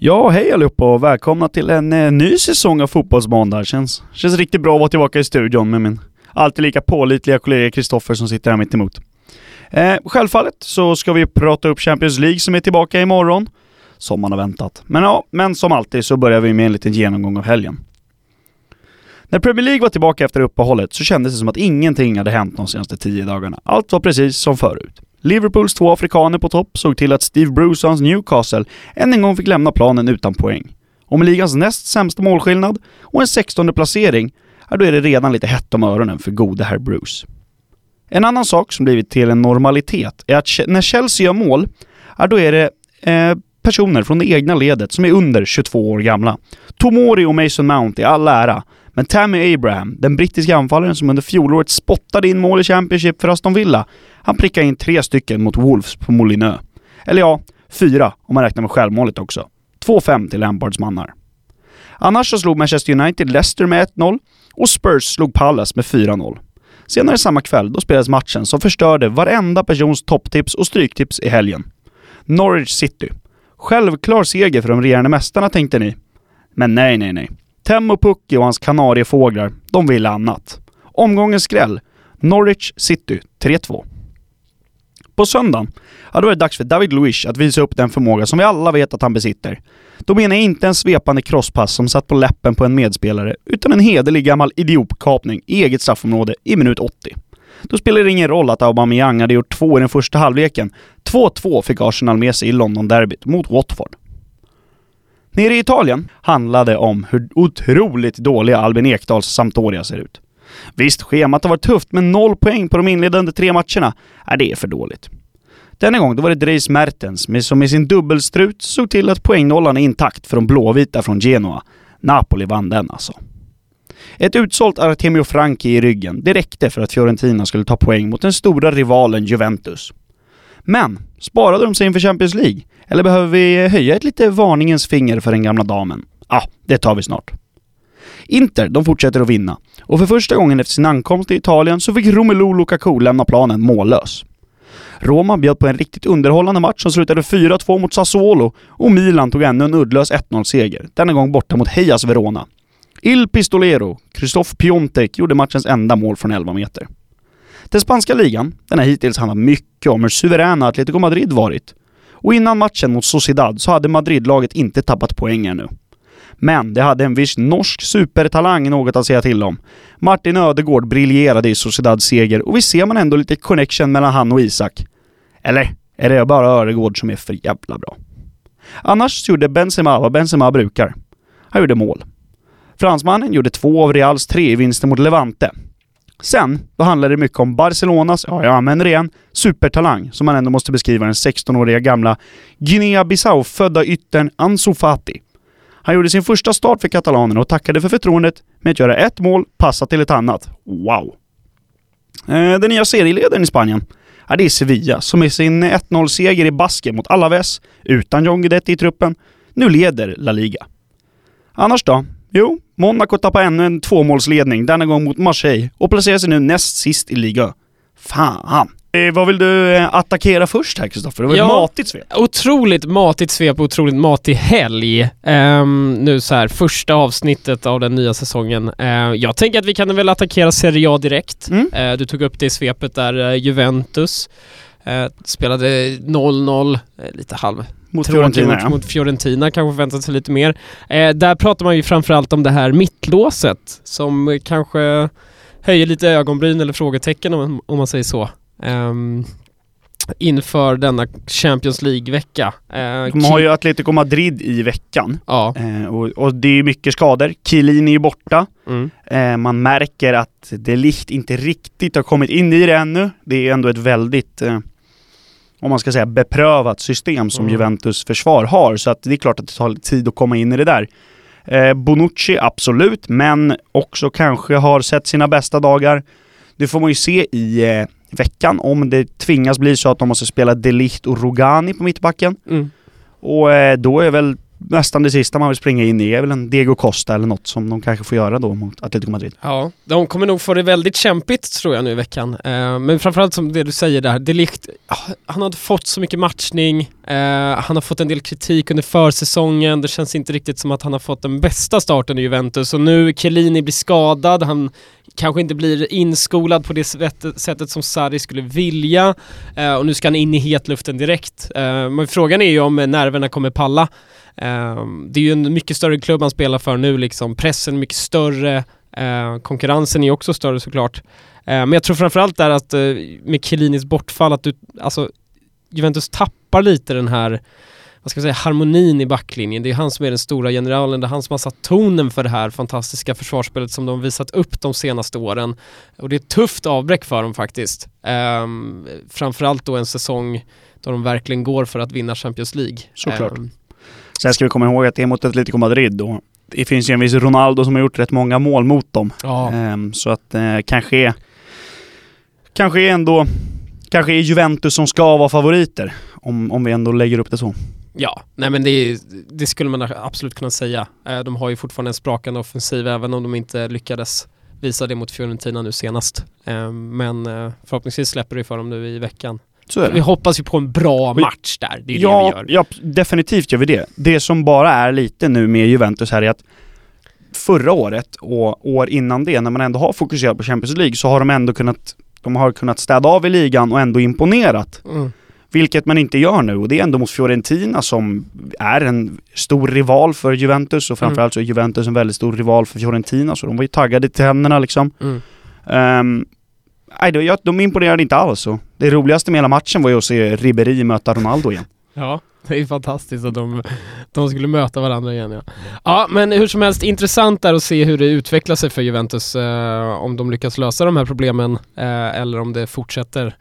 Ja, hej allihopa och välkomna till en eh, ny säsong av Fotbollsmåndag. Känns, känns riktigt bra att vara tillbaka i studion med min alltid lika pålitliga kollega Kristoffer som sitter här mitt emot. Eh, självfallet så ska vi prata upp Champions League som är tillbaka imorgon. Som man har väntat. Men ja, men som alltid så börjar vi med en liten genomgång av helgen. När Premier League var tillbaka efter uppehållet så kändes det som att ingenting hade hänt de senaste tio dagarna. Allt var precis som förut. Liverpools två afrikaner på topp såg till att Steve Bruce och hans Newcastle än en gång fick lämna planen utan poäng. Och med ligans näst sämsta målskillnad och en 16 placering, ja då är det redan lite hett om öronen för gode herr Bruce. En annan sak som blivit till en normalitet är att när Chelsea gör mål, ja då är det eh, personer från det egna ledet som är under 22 år gamla. Tomori och Mason Mount i all ära, men Tammy Abraham, den brittiska anfallaren som under fjolåret spottade in mål i Championship för Aston Villa, han prickade in tre stycken mot Wolves på Molinö. Eller ja, fyra om man räknar med självmålet också. 2-5 till Lampards mannar. Annars så slog Manchester United Leicester med 1-0 och Spurs slog Palace med 4-0. Senare samma kväll då spelades matchen som förstörde varenda persons topptips och stryktips i helgen. Norwich City. Självklar seger för de regerande mästarna tänkte ni. Men nej, nej, nej. Temmo Pukki och hans kanariefåglar, de ville annat. Omgångens skräll. Norwich City 3-2. På söndagen, ja då var det dags för David Luiz att visa upp den förmåga som vi alla vet att han besitter. Då menar jag inte en svepande crosspass som satt på läppen på en medspelare, utan en hederlig gammal idiotkapning i eget straffområde i minut 80. Då spelar det ingen roll att Aubameyang hade gjort två i den första halvleken. 2-2 fick Arsenal med sig i London-derbyt mot Watford. Nere i Italien handlade om hur otroligt dåliga Albin Ekdals Sampdoria ser ut. Visst, schemat har varit tufft, men noll poäng på de inledande tre matcherna, är det är för dåligt. Denna gång då var det Dries Mertens som med sin dubbelstrut såg till att poängnollan är intakt för de blåvita från Genoa. Napoli vann den alltså. Ett utsålt Artemio Franchi i ryggen, det räckte för att Fiorentina skulle ta poäng mot den stora rivalen Juventus. Men, sparade de sig inför Champions League? Eller behöver vi höja ett lite varningens finger för den gamla damen? Ja, ah, det tar vi snart. Inter, de fortsätter att vinna. Och för första gången efter sin ankomst till Italien så fick Romelu Lukaku lämna planen mållös. Roma bjöd på en riktigt underhållande match som slutade 4-2 mot Sassuolo och Milan tog ännu en uddlös 1-0-seger, denna gång borta mot Hejas Verona. Il Pistolero, Christoph Piontek, gjorde matchens enda mål från 11 meter. Den spanska ligan, den har hittills handlat mycket om hur suveräna Atletico Madrid varit. Och innan matchen mot Sociedad så hade Madridlaget inte tappat poäng ännu. Men det hade en viss norsk supertalang något att säga till om. Martin Ödegård briljerade i Sociedads seger och vi ser man ändå lite connection mellan han och Isak. Eller är det bara Ödegård som är för jävla bra? Annars gjorde Benzema vad Benzema brukar. Han gjorde mål. Fransmannen gjorde två av Reals tre vinster mot Levante. Sen, då handlade det mycket om Barcelonas, ja jag använder det igen, supertalang, som man ändå måste beskriva den 16-åriga gamla Guinea-Bissau-födda yttern Ansu Fati. Han gjorde sin första start för katalanerna och tackade för förtroendet med att göra ett mål, passa till ett annat. Wow! Eh, den nya serieledaren i Spanien, ja, det är Sevilla, som med sin 1-0-seger i basken mot Alaves, utan John Guidetti i truppen, nu leder La Liga. Annars då? Jo, Monaco tappar ännu en tvåmålsledning, denna gång mot Marseille, och placerar sig nu näst sist i liga. Fan! Eh, vad vill du eh, attackera först här Kristoffer? Det var ja, ett matigt svep. Otroligt matigt svep, otroligt matig helg. Um, nu så här, första avsnittet av den nya säsongen. Uh, jag tänker att vi kan väl attackera Serie A direkt. Mm. Uh, du tog upp det i svepet där, uh, Juventus. Spelade 0-0, lite halv mot Fiorentina, ja. mot Fiorentina kanske förväntat sig lite mer. Eh, där pratar man ju framförallt om det här mittlåset som kanske höjer lite ögonbryn eller frågetecken om, om man säger så. Um, inför denna Champions League-vecka. Eh, De har ju Atletico Madrid i veckan. Ja. Eh, och, och, det är mycket skador. Chiellini är borta. Mm. Eh, man märker att det Licht inte riktigt har kommit in i det ännu. Det är ändå ett väldigt eh, om man ska säga beprövat system som mm. Juventus försvar har. Så att det är klart att det tar tid att komma in i det där. Eh, Bonucci, absolut, men också kanske har sett sina bästa dagar. Det får man ju se i eh, veckan om det tvingas bli så att de måste spela Delicht och Rogani på mittbacken. Mm. Och eh, då är väl nästan det sista man vill springa in i är väl en Diego Costa eller något som de kanske får göra då mot Atletico Madrid. Ja, de kommer nog få det väldigt kämpigt tror jag nu i veckan. Eh, men framförallt som det du säger där, det likt, ah, han har inte fått så mycket matchning, eh, han har fått en del kritik under försäsongen, det känns inte riktigt som att han har fått den bästa starten i Juventus och nu Chiellini blir skadad, han kanske inte blir inskolad på det sättet som Sarri skulle vilja eh, och nu ska han in i hetluften direkt. Eh, men frågan är ju om nerverna kommer palla. Eh, det är ju en mycket större klubb han spelar för nu liksom, pressen är mycket större, eh, konkurrensen är också större såklart. Eh, men jag tror framförallt där att eh, med Chiellinis bortfall att du, alltså Juventus tappar lite den här vad ska jag säga, harmonin i backlinjen. Det är han som är den stora generalen, det är han som har satt tonen för det här fantastiska försvarsspelet som de visat upp de senaste åren. Och det är ett tufft avbräck för dem faktiskt. Um, framförallt då en säsong då de verkligen går för att vinna Champions League. Såklart. Um, Sen ska vi komma ihåg att det är mot Atletico Madrid och det finns ju en viss Ronaldo som har gjort rätt många mål mot dem. Ja. Um, så att uh, kanske kanske ändå kanske är Juventus som ska vara favoriter. Om, om vi ändå lägger upp det så. Ja, nej men det, det, skulle man absolut kunna säga. Eh, de har ju fortfarande en sprakande offensiv även om de inte lyckades visa det mot Fiorentina nu senast. Eh, men eh, förhoppningsvis släpper det för dem nu i veckan. Vi hoppas ju på en bra match där, det är ja, det vi gör. Ja, definitivt gör vi det. Det som bara är lite nu med Juventus här är att förra året och år innan det, när man ändå har fokuserat på Champions League, så har de ändå kunnat, de har kunnat städa av i ligan och ändå imponerat. Mm. Vilket man inte gör nu och det är ändå mot Fiorentina som är en stor rival för Juventus och framförallt så är Juventus en väldigt stor rival för Fiorentina så de var ju taggade till händerna liksom. Mm. Um, nej, de, de imponerade inte alls och det roligaste med hela matchen var ju att se Ribéry möta Ronaldo igen. Ja, det är fantastiskt att de, de skulle möta varandra igen ja. Ja, men hur som helst intressant är att se hur det utvecklar sig för Juventus. Eh, om de lyckas lösa de här problemen eh, eller om det fortsätter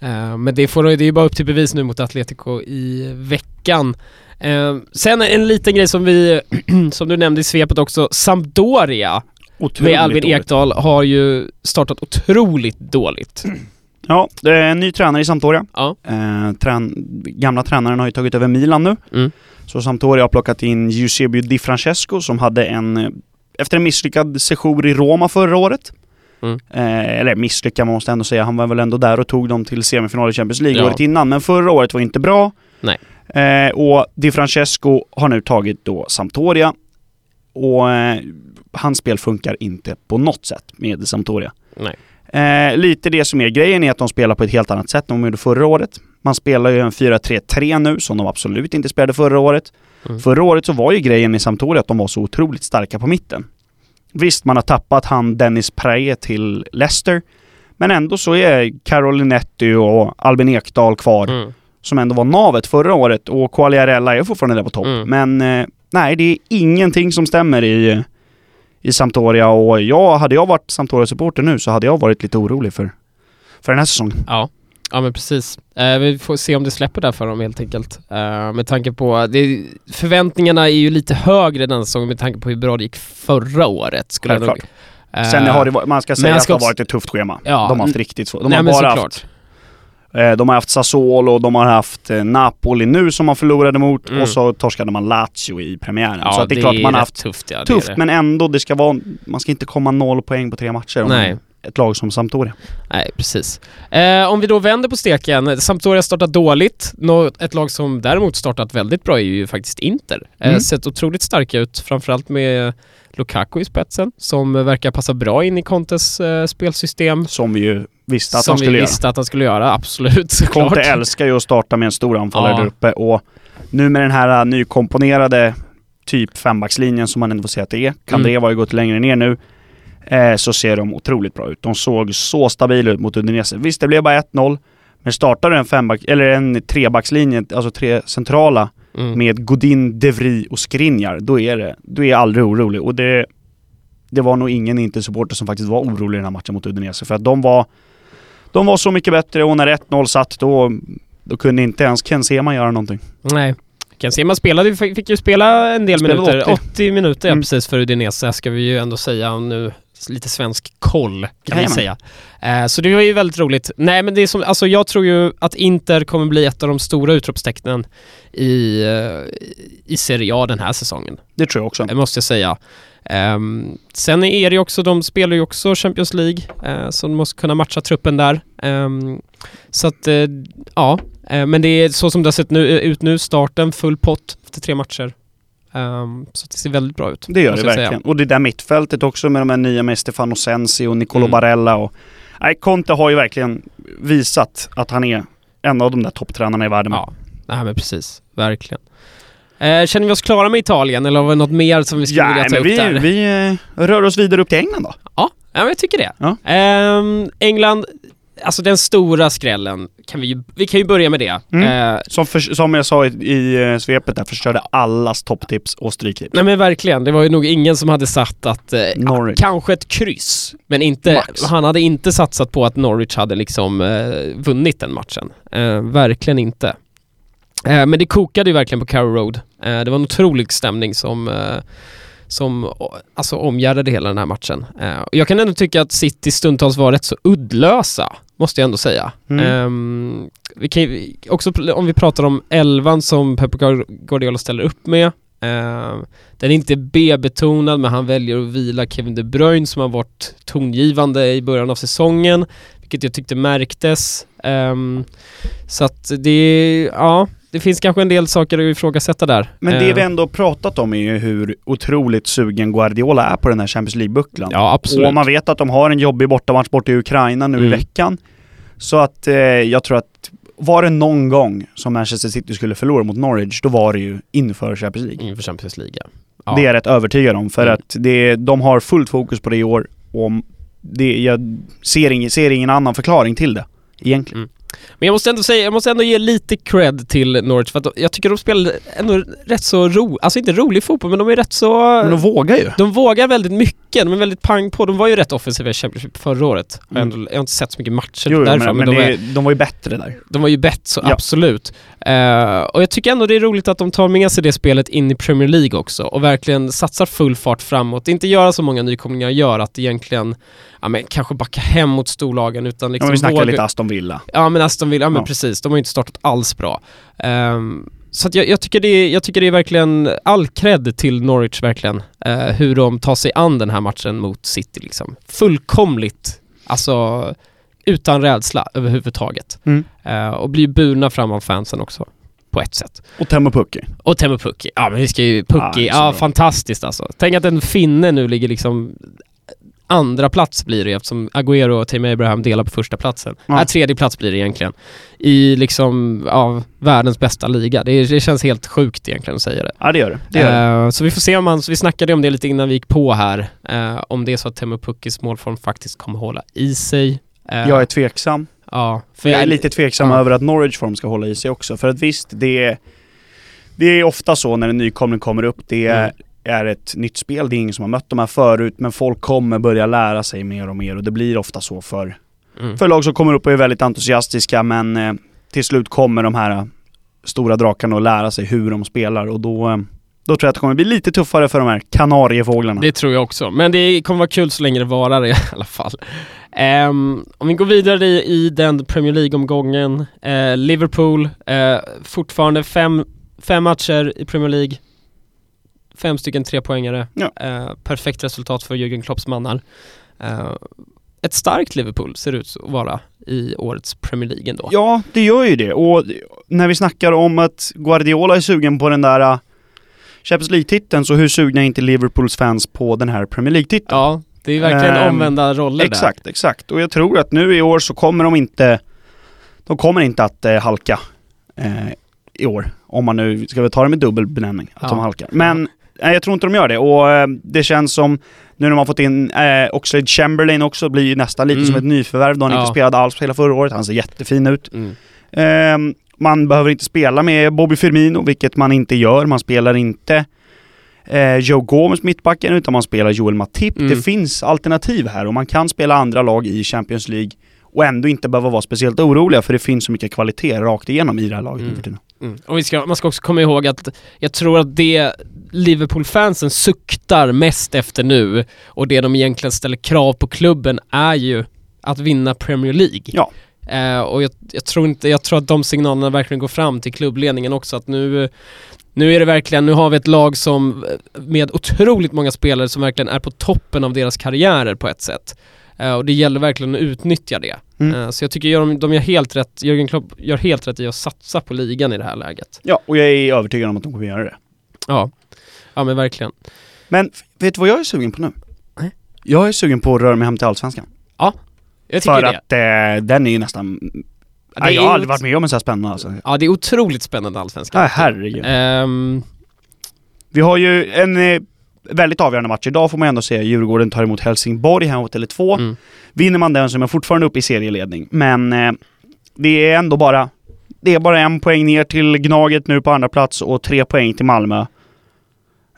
Eh, men det, får, det är bara upp till bevis nu mot Atletico i veckan. Eh, sen en liten grej som vi, som du nämnde i svepet också, Sampdoria otroligt med Albin Ekdal har ju startat otroligt dåligt. Ja, det är en ny tränare i Sampdoria. Ja. Eh, trän gamla tränaren har ju tagit över Milan nu. Mm. Så Sampdoria har plockat in Eusebio Di Francesco som hade en, efter en misslyckad sejour i Roma förra året, Mm. Eh, eller misslyckad man måste ändå säga. Han var väl ändå där och tog dem till semifinal i Champions League ja. året innan. Men förra året var inte bra. Nej. Eh, och Di Francesco har nu tagit då Sampdoria. Och eh, hans spel funkar inte på något sätt med Sampdoria. Nej. Eh, lite det som är grejen är att de spelar på ett helt annat sätt än de gjorde förra året. Man spelar ju en 4-3-3 nu som de absolut inte spelade förra året. Mm. Förra året så var ju grejen med Sampdoria att de var så otroligt starka på mitten. Visst, man har tappat han Dennis Prae till Leicester. Men ändå så är Carolinetti och Albin Ekdal kvar. Mm. Som ändå var navet förra året och Quagliarella är fortfarande där på topp. Mm. Men eh, nej, det är ingenting som stämmer i, i Sampdoria och jag, hade jag varit Sampdoria-supporter nu så hade jag varit lite orolig för, för den här säsongen. Ja. Ja men precis. Eh, vi får se om det släpper där för dem helt enkelt. Eh, med tanke på, det, förväntningarna är ju lite högre den säsongen med tanke på hur bra det gick förra året. Skulle jag nog, eh, Sen har det, man ska säga att det har varit ett tufft schema. Ja, de har haft riktigt svårt. De nej, har bara haft eh, de har haft Sassuolo, de har haft eh, Napoli nu som man förlorade mot mm. och så torskade man Lazio i premiären. Ja, så det är klart man har haft tufft, ja, tufft men ändå, det ska vara, man ska inte komma noll poäng på tre matcher. Nej ett lag som Sampdoria. Nej, precis. Eh, om vi då vänder på steken, Sampdoria startat dåligt. ett lag som däremot startat väldigt bra är ju faktiskt Inter. Eh, mm. Sett otroligt starka ut, framförallt med Lukaku i spetsen, som verkar passa bra in i Contes eh, spelsystem. Som vi ju visste att han skulle göra. Som vi visste att han skulle göra, absolut såklart. Conte älskar ju att starta med en stor anfallare ja. där uppe och nu med den här nykomponerade typ fembackslinjen som man ändå får säga att det är. Kandreva mm. har ju gått längre ner nu eh, så ser de otroligt bra ut. De såg så stabila ut mot Udinese. Visst, det blev bara 1-0. Men startar du en femback, eller en trebackslinje, alltså tre centrala, mm. med Godin, Devry och Skriniar, då är det, då är jag aldrig orolig. Och det, det var nog ingen Inter-supporter som faktiskt var orolig i den här matchen mot Udinese. För att de var, de var så mycket bättre och när 1-0 satt då, då kunde inte ens Ken Sema göra någonting. Nej. Ken Sema spelade, fick ju spela en del minuter. 80, 80 minuter ja, mm. precis för Udinese ska vi ju ändå säga nu lite svensk koll kan Jajamän. vi säga. Eh, så det var ju väldigt roligt. Nej men det är som, alltså jag tror ju att Inter kommer bli ett av de stora utropstecknen i, eh, i Serie A den här säsongen. Det tror jag också. Det måste jag säga. Ehm, sen är det ju också, de spelar ju också Champions League, eh, så de måste kunna matcha truppen där. Ehm, så att, eh, ja. Eh, men det är så som det har sett nu, ut nu, starten, full pott efter tre matcher. Ehm, så det ser väldigt bra ut. Det gör det verkligen. säga. Och det där mittfältet också med de här nya med Stefano Sensi och Nicolo Mm. Barella och... Nej, Conte har ju verkligen visat att han är en av de där topptränarna i världen. Ja, nej men precis. Verkligen. Eh, känner vi oss klara med Italien eller har vi något mer som vi skulle Ja, vilja ta men upp vi, där? vi eh, rör oss vidare upp till England då. Ja, ja jag tycker det. Ja. Ehm, England, alltså den stora skrällen, kan vi, vi kan ju börja med det. Mm. Eh, Som, för, som jag sa i, i eh, svepet där, förstörde allas topptips och stryktips. nej men verkligen, det var ju nog ingen som hade satt att, eh, Norwich. kanske ett kryss, men inte, Max. han hade inte satsat på att Norwich hade liksom eh, vunnit den matchen. Eh, verkligen inte. Eh, men det kokade ju verkligen på Carrow Road. Det var en otrolig stämning som som alltså, omgärdade hela den här matchen. Eh, jag kan ändå tycka att City stundtals var rätt så uddlösa, måste jag ändå säga. Mm. Ehm, vi kan ju, också om vi pratar om elvan som Pep Guardiola ställer upp med. ehm, den är inte B-betonad men han väljer att vila Kevin De Bruyne som har varit tongivande i början av säsongen. Vilket jag tyckte märktes. Ehm, så att det, ja, det finns kanske en del saker att ifrågasätta där. Men det vi ändå pratat om är ju hur otroligt sugen Guardiola är på den här Champions League-bucklan. Ja, absolut. Och man vet att de har en jobbig bortamatch borta i Ukraina nu i Mm. veckan. Så att eh, jag tror att var det någon gång som Manchester City skulle förlora mot Norwich, då var det ju inför Champions League. Inför Champions League, ja. ja. Det är jag rätt övertygad om, för Mm. att det, de har fullt fokus på det i år och det, jag ser ingen, ser ingen annan förklaring till det, egentligen. Mm. Men jag måste ändå säga, jag måste ändå ge lite cred till Norwich för att jag tycker de spelar ändå rätt så ro, alltså inte rolig fotboll men de är rätt så... Men de vågar ju. de vågar väldigt mycket, de är väldigt pang på. De var ju rätt offensiva i Championship förra året. Jag, har Mm. ändå, jag har inte sett så mycket matcher Jo, därifrån men, men, men de, det, är, de var ju bättre där. de var ju bett så Ja. absolut. Eh, och jag tycker ändå det är roligt att de tar med sig det spelet in i Premier League också och verkligen satsar full fart framåt. Inte göra så många nykomlingar gör att egentligen, ja men kanske backa hem mot storlagen utan Liksom liksom Om vi snackar våga- lite Aston Villa. Ja men Aston Villa, ja men Ja. precis. De har ju inte startat alls bra. Ehm, så jag, jag, tycker det är, jag tycker det är verkligen all cred till Norwich verkligen. eh, hur de tar sig an den här matchen mot City liksom. Fullkomligt, alltså utan rädsla överhuvudtaget. Mm. Eh, och blir burna fram av fansen också. På ett sätt. Och Temmo Pukki. Och Teemu Pukki. Ja men vi ska ju, Pukki, så ja, fantastiskt alltså. Tänk att en finne nu ligger liksom andra plats blir det eftersom Agüero och Tim Abraham delar på första platsen. Ja. Nej, tredje plats blir det egentligen. I liksom, ja, världens bästa liga. Det, det känns helt sjukt egentligen att säga det. Ja det gör det. det, gör det. Eh, så vi får se om man, så vi snackade om det lite innan vi gick på här, eh, om det är så att Teemu Pukkis målform faktiskt kommer hålla i sig. Eh, Jag är tveksam. ja, Jag är lite tveksam över att Norwich form ska hålla i sig också. För att visst, det är, det är ofta så när en nykomling kommer upp. Det är, Mm. Är ett nytt spel. Det är ingen som har mött de här förut. Men folk kommer börja lära sig mer och mer. Och det blir ofta så för, Mm. för lag som kommer upp och är väldigt entusiastiska. Men eh, till slut kommer de här eh, stora drakarna att lära sig hur de spelar. Och då, eh, då tror jag att det kommer bli lite tuffare för de här kanariefåglarna. Det tror jag också, men det kommer vara kul så länge det varar i alla fall. Ehm, om vi går vidare i, i den Premier League-omgången. eh, Liverpool, eh, fortfarande fem, fem matcher i Premier League. Fem stycken trepoängare. Ja. Eh, perfekt resultat för Jürgen Klopps mannar. Eh, ett starkt Liverpool ser ut att vara i årets Premier League ändå. Ja, det gör ju det. Och när vi snackar om att Guardiola är sugen på den där uh, Champions League-titeln, så hur sugna är inte Liverpools fans på den här Premier League-titeln? Ja, det är verkligen Ehm, omvända roller där. Exakt, exakt. Och jag tror att nu i år så kommer de inte, de kommer inte att eh, halka eh, i år. Om man nu, ska vi ta det med dubbel benämning, att Ja. de halkar. Men nej, jag tror inte de gör det. Och eh, det känns som, nu när man fått in eh, Oxlade Chamberlain också, blir ju nästan lite Mm. som ett nyförvärv då han Ja. inte spelade alls hela förra året. Han ser jättefin ut. Mm. Ehm, man behöver inte spela med Bobby Firmino, vilket man inte gör. Man spelar inte eh, Joe Gomez mittbacken, utan man spelar Joel Matip. Mm. Det finns alternativ här och man kan spela andra lag i Champions League och ändå inte behöva vara speciellt oroliga för det finns så mycket kvalitet rakt igenom i det här laget nu Mm. för tiden. Mm. Och ska, man ska också komma ihåg att jag tror att det, Liverpool-fansen suktar mest efter nu och det de egentligen ställer krav på klubben är ju att vinna Premier League. Ja. Eh, och jag, jag, tror inte, jag tror att de signalerna verkligen går fram till klubbledningen också att nu nu är det verkligen, nu har vi ett lag som med otroligt många spelare som verkligen är på toppen av deras karriärer på ett sätt. Uh, och det gäller verkligen att utnyttja det. Mm. Uh, så jag tycker de, de gör helt rätt, Jörgen Klopp gör helt rätt i att satsa på ligan i det här läget. Ja, och jag är övertygad om att de kommer göra det. Ja, ja men verkligen. Men vet du vad jag är sugen på nu? Nej. Jag är sugen på att röra mig hem till Allsvenskan. Ja, jag tycker För det. att eh, den är ju nästan det Nej, jag har aldrig varit med om en så här spännande alltså. Ja, det är otroligt spännande allsvenskan. Ja, herregud. Um... Vi har ju en eh, väldigt avgörande match. Idag får man ändå säga Djurgården tar emot Helsingborg här mot Tele2. Mm. Vinner man den så är man fortfarande uppe i serieledning. Men eh, det är ändå bara det är bara en poäng ner till Gnaget nu på andra plats och tre poäng till Malmö.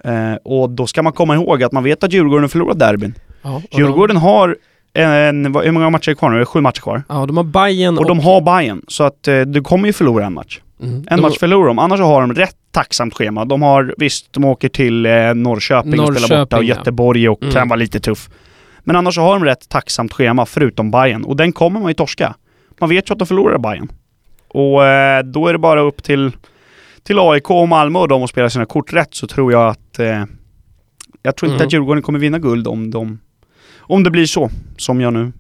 Eh, och då ska man komma ihåg att man vet att Djurgården förlorat derbyn. Ja, Djurgården de... har en, hur många matcher är kvar nu? Sju matcher kvar. Ja, de har Bayern och... och de har Bayern så att eh, du kommer ju förlora en match. Mm. En de... match förlorar de, annars har de rätt tacksamt schema. De har, visst, de åker till eh, Norrköping, Norrköping och spelar borta och Göteborg och mm. kan vara lite tuff. Men annars har de rätt tacksamt schema förutom Bayern och den kommer man ju torska. Man vet ju att de förlorar Bayern. Och eh, då är det bara upp till, till AIK och Malmö och de att spela sina kort rätt så tror jag att eh, jag tror inte mm. att Djurgården kommer vinna guld om de om det blir så, som jag nu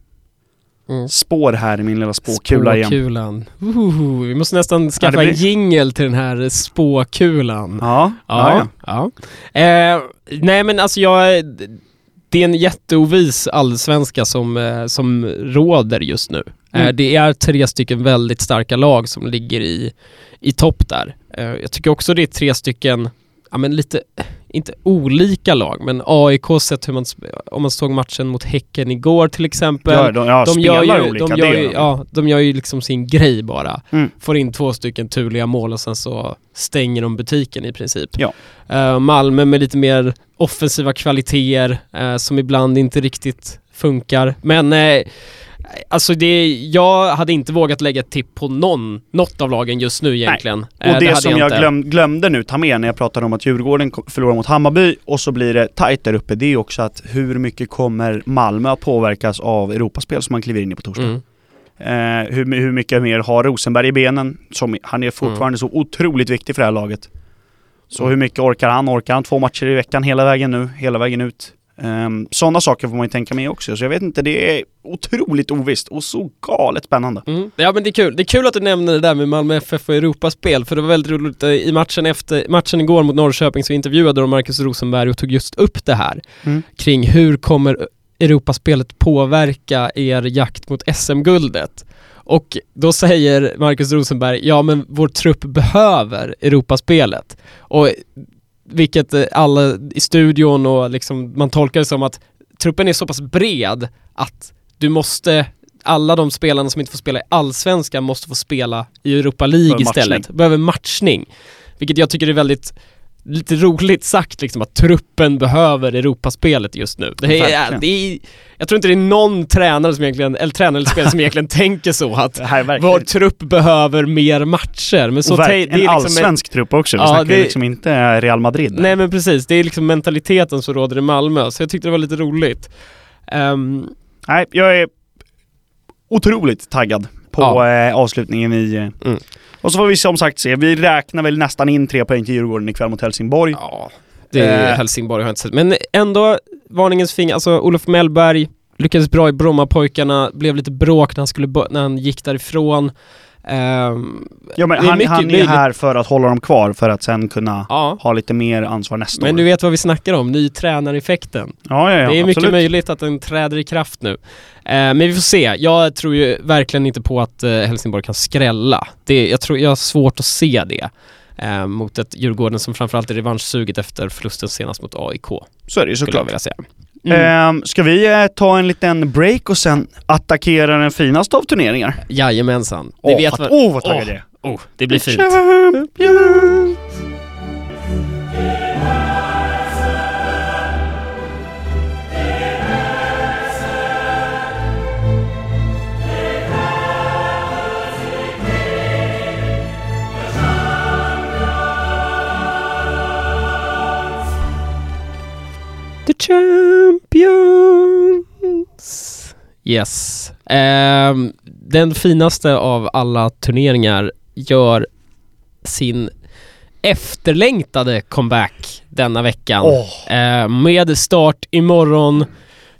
mm. spår här i min lilla spåkula igen. Spåkulan. Uh, vi måste nästan skaffa ja, blir... en jingel till den här spåkulan. Ja, ja. ja. ja. Eh, nej men alltså jag det är en jätteovis allsvenska som, eh, som råder just nu. Eh, mm. det är tre stycken väldigt starka lag som ligger i, i topp där. Eh, jag tycker också det är tre stycken, ja men lite inte olika lag, men AIK sett hur man, om man såg matchen mot Häcken igår till exempel. Ja, de, ja, de gör ju, olika, de gör ju, ja, de gör ju liksom sin grej bara. Mm. Får in två stycken turliga mål och sen så stänger de butiken i princip. Ja. Uh, Malmö med lite mer offensiva kvaliteter uh, som ibland inte riktigt funkar. Men uh, Alltså det, jag hade inte vågat lägga ett tipp på någon, något av lagen just nu egentligen. Nej. Och det, det som jag, jag glöm, glömde nu ta med när jag pratade om att Djurgården förlorar mot Hammarby och så blir det tajt där uppe, det är också att hur mycket kommer Malmö att påverkas av Europaspel som man kliver in i på torsdag? Mm. Eh, hur, hur mycket mer har Rosenberg i benen? Som, han är fortfarande mm. så otroligt viktig för det här laget. Så hur mycket orkar han? Orkar han två matcher i veckan hela vägen nu, hela vägen ut? Um, Sådana saker får man ju tänka med också, så jag vet inte, det är otroligt ovisst och så galet spännande. Mm. Ja men det är kul, det är kul att du nämner det där med Malmö FF och Europaspel, för det var väldigt roligt eh, i matchen efter, matchen igår mot Norrköping så intervjuade de Marcus Rosenberg och tog just upp det här mm. kring hur kommer Europaspelet påverka er jakt mot SM-guldet? Och då säger Marcus Rosenberg, ja men vår trupp behöver Europaspelet. Och vilket eh, alla i studion och liksom man tolkar det som att truppen är så pass bred att du måste alla de spelarna som inte får spela i Allsvenskan måste få spela i Europa League istället. Behöver matchning. Vilket jag tycker är väldigt lite roligt sagt liksom att truppen behöver Europaspelet just nu. Det är, det är, jag tror inte det är någon tränare som egentligen, eller tränare eller spelare som egentligen tänker så att vår trupp behöver mer matcher. Men så det är en liksom allsvensk en, trupp också, vi ja, snackar det, liksom inte Real Madrid. Nej men precis, det är liksom mentaliteten som råder i Malmö, så jag tyckte det var lite roligt. Um, nej, jag är otroligt taggad på ja. eh, avslutningen i eh, mm. Och så får vi som sagt se, vi räknar väl nästan in tre poäng till Djurgården ikväll mot Helsingborg. Ja, det är eh. Helsingborg har jag inte sett. Men ändå, varningens finger, alltså Olof Mellberg lyckades bra i Brommapojkarna, blev lite bråk när han, skulle, när han gick därifrån. Um, ja men han, mycket, han är här för att hålla dem kvar för att sen kunna ja. ha lite mer ansvar nästa men år. Men du vet vad vi snackar om, ny tränareffekten. Ja, ja, ja, det är absolut. mycket möjligt att den träder i kraft nu. Uh, men vi får se. Jag tror ju verkligen inte på att uh, Helsingborg kan skrälla. Det, jag, tror, jag har svårt att se det. Uh, mot ett Djurgården som framförallt är revanschsuget efter förlusten senast mot AIK. Så är det ju såklart. Jag vilja säga. Mm. Eh, ska vi eh, ta en liten break och sen attackera den finaste av turneringar? Jajamensan. Åh, oh, vad, oh, vad taggad jag är. Oh, det blir fint. Champions. champions. Yes. Ehm, den finaste av alla turneringar gör sin efterlängtade comeback denna veckan. Åh. Eh, med start imorgon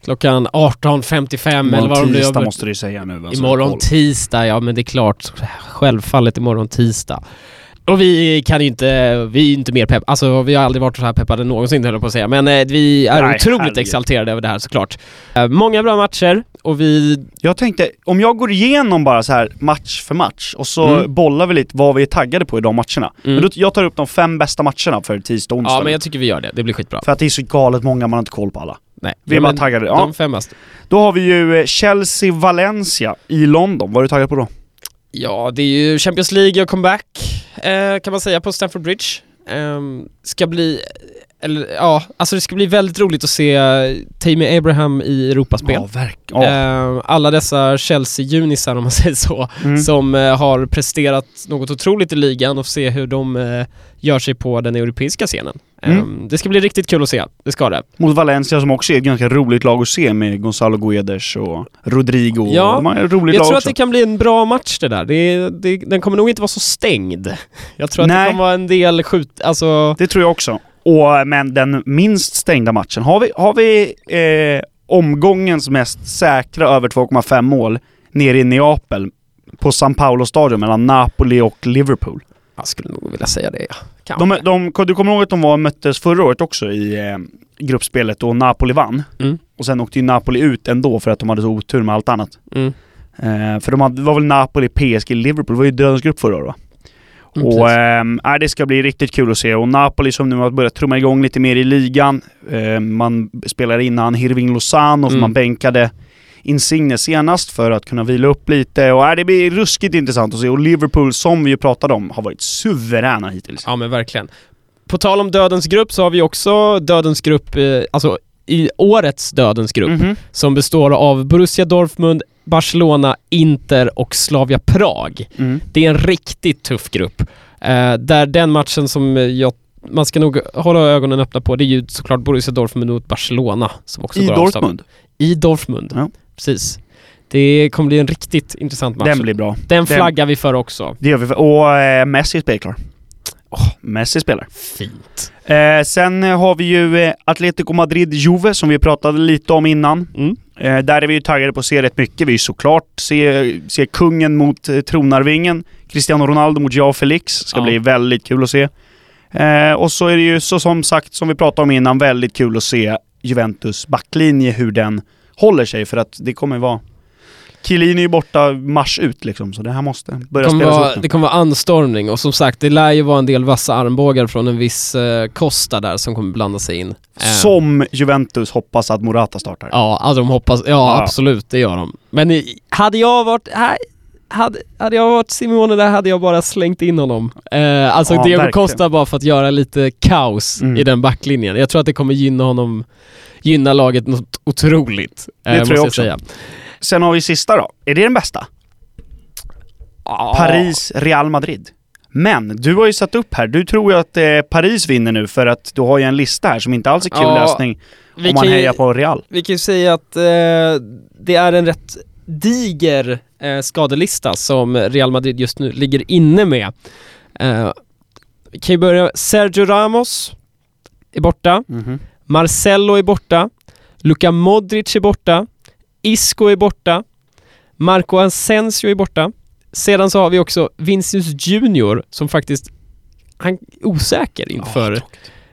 klockan 18.55 eller Imorgon vad de nu tisdag måste du säga nu. alltså. Imorgon tisdag, ja men det är klart. Självfallet imorgon tisdag. Och vi kan ju inte, vi är inte mer pepp, alltså vi har aldrig varit så här peppade någonsin höll jag på att säga, men eh, vi är Nej, otroligt herregud. exalterade över det här såklart. Eh, många bra matcher och vi, Jag tänkte, om jag går igenom bara så här match för match och så Mm. bollar vi lite vad vi är taggade på i de matcherna. Mm. Men då, jag tar upp de fem bästa matcherna för tisdag och onsdag. ja men jag tycker vi gör det, det blir skitbra. För att det är så galet många, man har inte koll på alla. Nej. Vi är bara taggade. Ja. De fem bästa. Då har vi ju eh, Chelsea-Valencia i London. Vad är du taggad på då? Ja, det är ju Champions League och comeback eh, kan man säga på Stamford Bridge. Ehm, ska bli, eller ja, alltså det ska bli väldigt roligt att se Tammy Abraham i Europaspel. Ja, verkligen. Ja. Ehm, alla dessa Chelsea-junisar om man säger så, Mm. som eh, har presterat något otroligt i ligan och se hur de eh, gör sig på den europeiska scenen. Mm. Ehm, det ska bli riktigt kul att se, det ska det. Mot Valencia som också är ett ganska roligt lag att se med Gonzalo Guedes och Rodrigo. Ja, De har ett roligt Jag lag tror också. att det kan bli en bra match det där. Det, det, den kommer nog inte vara så stängd. Jag tror att Nej. det kommer vara en del skjut, alltså Det tror jag också. Och, men den minst stängda matchen, har vi, har vi eh, omgångens mest säkra över 2,5 mål nere i Neapel på San Paolo-stadion mellan Napoli och Liverpool. Jag skulle nog vilja säga det, ja. Kanske. De, de, du kommer ihåg att de var, möttes förra året också i eh, gruppspelet och Napoli vann. Mm. Och sen åkte ju Napoli ut ändå för att de hade så otur med allt annat. Mm. Eh, för de hade, det var väl Napoli, PSG, Liverpool, det var ju dödens grupp förra året va? Mm, och nej, det ska bli riktigt kul att se. Och Napoli som nu har börjat trumma igång lite mer i ligan. Eh, man spelar innan Hirving Lozano Mm. man bänkade Insigne senast för att kunna vila upp lite. Och nej, det blir ruskigt intressant att se. Och Liverpool, som vi ju pratade om, har varit suveräna hittills. Ja men verkligen. På tal om dödens grupp så har vi också dödens grupp, eh, alltså i årets dödens grupp, Mhm. som består av Borussia Dortmund, Barcelona, Inter och Slavia Prag. Mm. Det är en riktigt tuff grupp. Eh, där den matchen som jag man ska nog hålla ögonen öppna på, det är ju såklart Borussia Dortmund mot Barcelona som också I går. Dortmund. I Dortmund, Ja. Precis. Det kommer bli en riktigt intressant match. Den blir bra. Den flaggar vi för också. Det gör vi. för- Och eh, Messi spelar klar. Messi spelar. Fint. Eh, sen har vi ju eh, Atletico Madrid-Juve som vi pratade lite om innan. Mm. Eh, där är vi ju taggade på att se rätt mycket. Vi är såklart se, se kungen mot eh, tronarvingen. Cristiano Ronaldo mot Joao Felix. Ska Ja. bli väldigt kul att se. Eh, och så är det ju så som sagt, som vi pratade om innan, väldigt kul att se Juventus backlinje, hur den håller sig. För att det kommer vara... Chiellini är ju borta mars ut liksom, så det här måste börja Det spelas vara, upp nu. det kommer vara anstormning och som sagt, det lär ju vara en del vassa armbågar från en viss eh, Costa där som kommer blanda sig in. Eh, Som Juventus hoppas att Morata startar. Ja, alltså de hoppas, ja, Ja. absolut, det gör de. Men i, hade jag varit, här, hade, hade jag varit Simone där hade jag bara slängt in honom. Eh, alltså Ja, Diego verkligen. Costa bara för att göra lite kaos Mm. i den backlinjen. Jag tror att det kommer gynna honom, gynna laget något otroligt. eh, Det tror måste jag också. Säga. Sen har vi sista då. Är det den bästa? Paris, Real Madrid. Men du har ju satt upp här, du tror ju att eh, Paris vinner nu för att du har ju en lista här som inte alls är kul Ja, läsning Vi om man kan ju- hejar på Real. Vi kan ju säga att eh, det är en rätt diger eh, skadelista som Real Madrid just nu ligger inne med. Eh, vi kan ju börja, Sergio Ramos är borta, Marcelo är borta, Luka Modric är borta, Isco är borta, Marco Asensio är borta. Sedan så har vi också Vinicius Junior som faktiskt, han är osäker inför,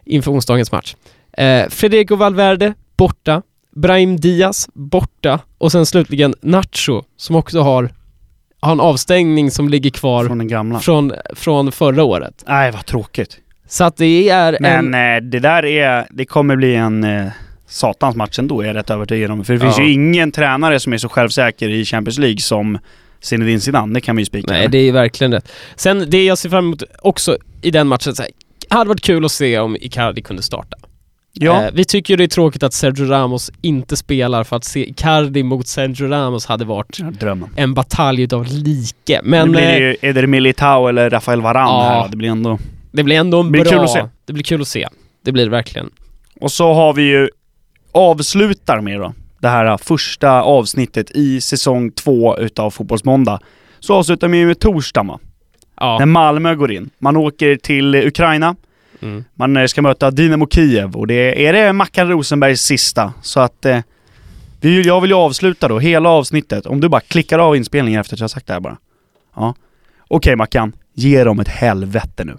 inför onsdagens match. Eh, Federico Valverde borta, Brahim Diaz borta och sen slutligen Nacho som också har, har en avstängning som ligger kvar Från den gamla. från, från förra året. Nej, vad tråkigt. Så att det är Men en... eh, det där är, det kommer bli en eh, satans match ändå, är jag rätt övertygad om. För det finns Ja. ju ingen tränare som är så självsäker i Champions League som Zinedine Zidane, det kan vi ju spika. Nej, det är verkligen rätt. Sen det jag ser fram emot också i den matchen, så här, hade varit kul att se om Icardi kunde starta. ja. Eh, vi tycker ju det är tråkigt att Sergio Ramos inte spelar för att se Icardi mot Sergio Ramos hade varit drömmen. en batalj utav like. Men nu blir det eh, ju Eder Militao eller Rafael Varane Ja. här. Det blir ändå... det blir ändå en blir bra... kul att se. Det blir kul att se. Det blir det verkligen. Och så har vi ju avslutar med då, det här första avsnittet i säsong två utav Fotbollsmåndag, så avslutar vi med torsdag va? Ja. När Malmö går in. Man åker till Ukraina, Mm. man eh, ska möta Dinamo Kiev och det är det Mackan Rosenbergs sista. Så att eh, jag vill ju avsluta då hela avsnittet. Om du bara klickar av inspelningen efter att jag sagt det här bara. Ja. Okej Mackan, ge dem ett helvete nu.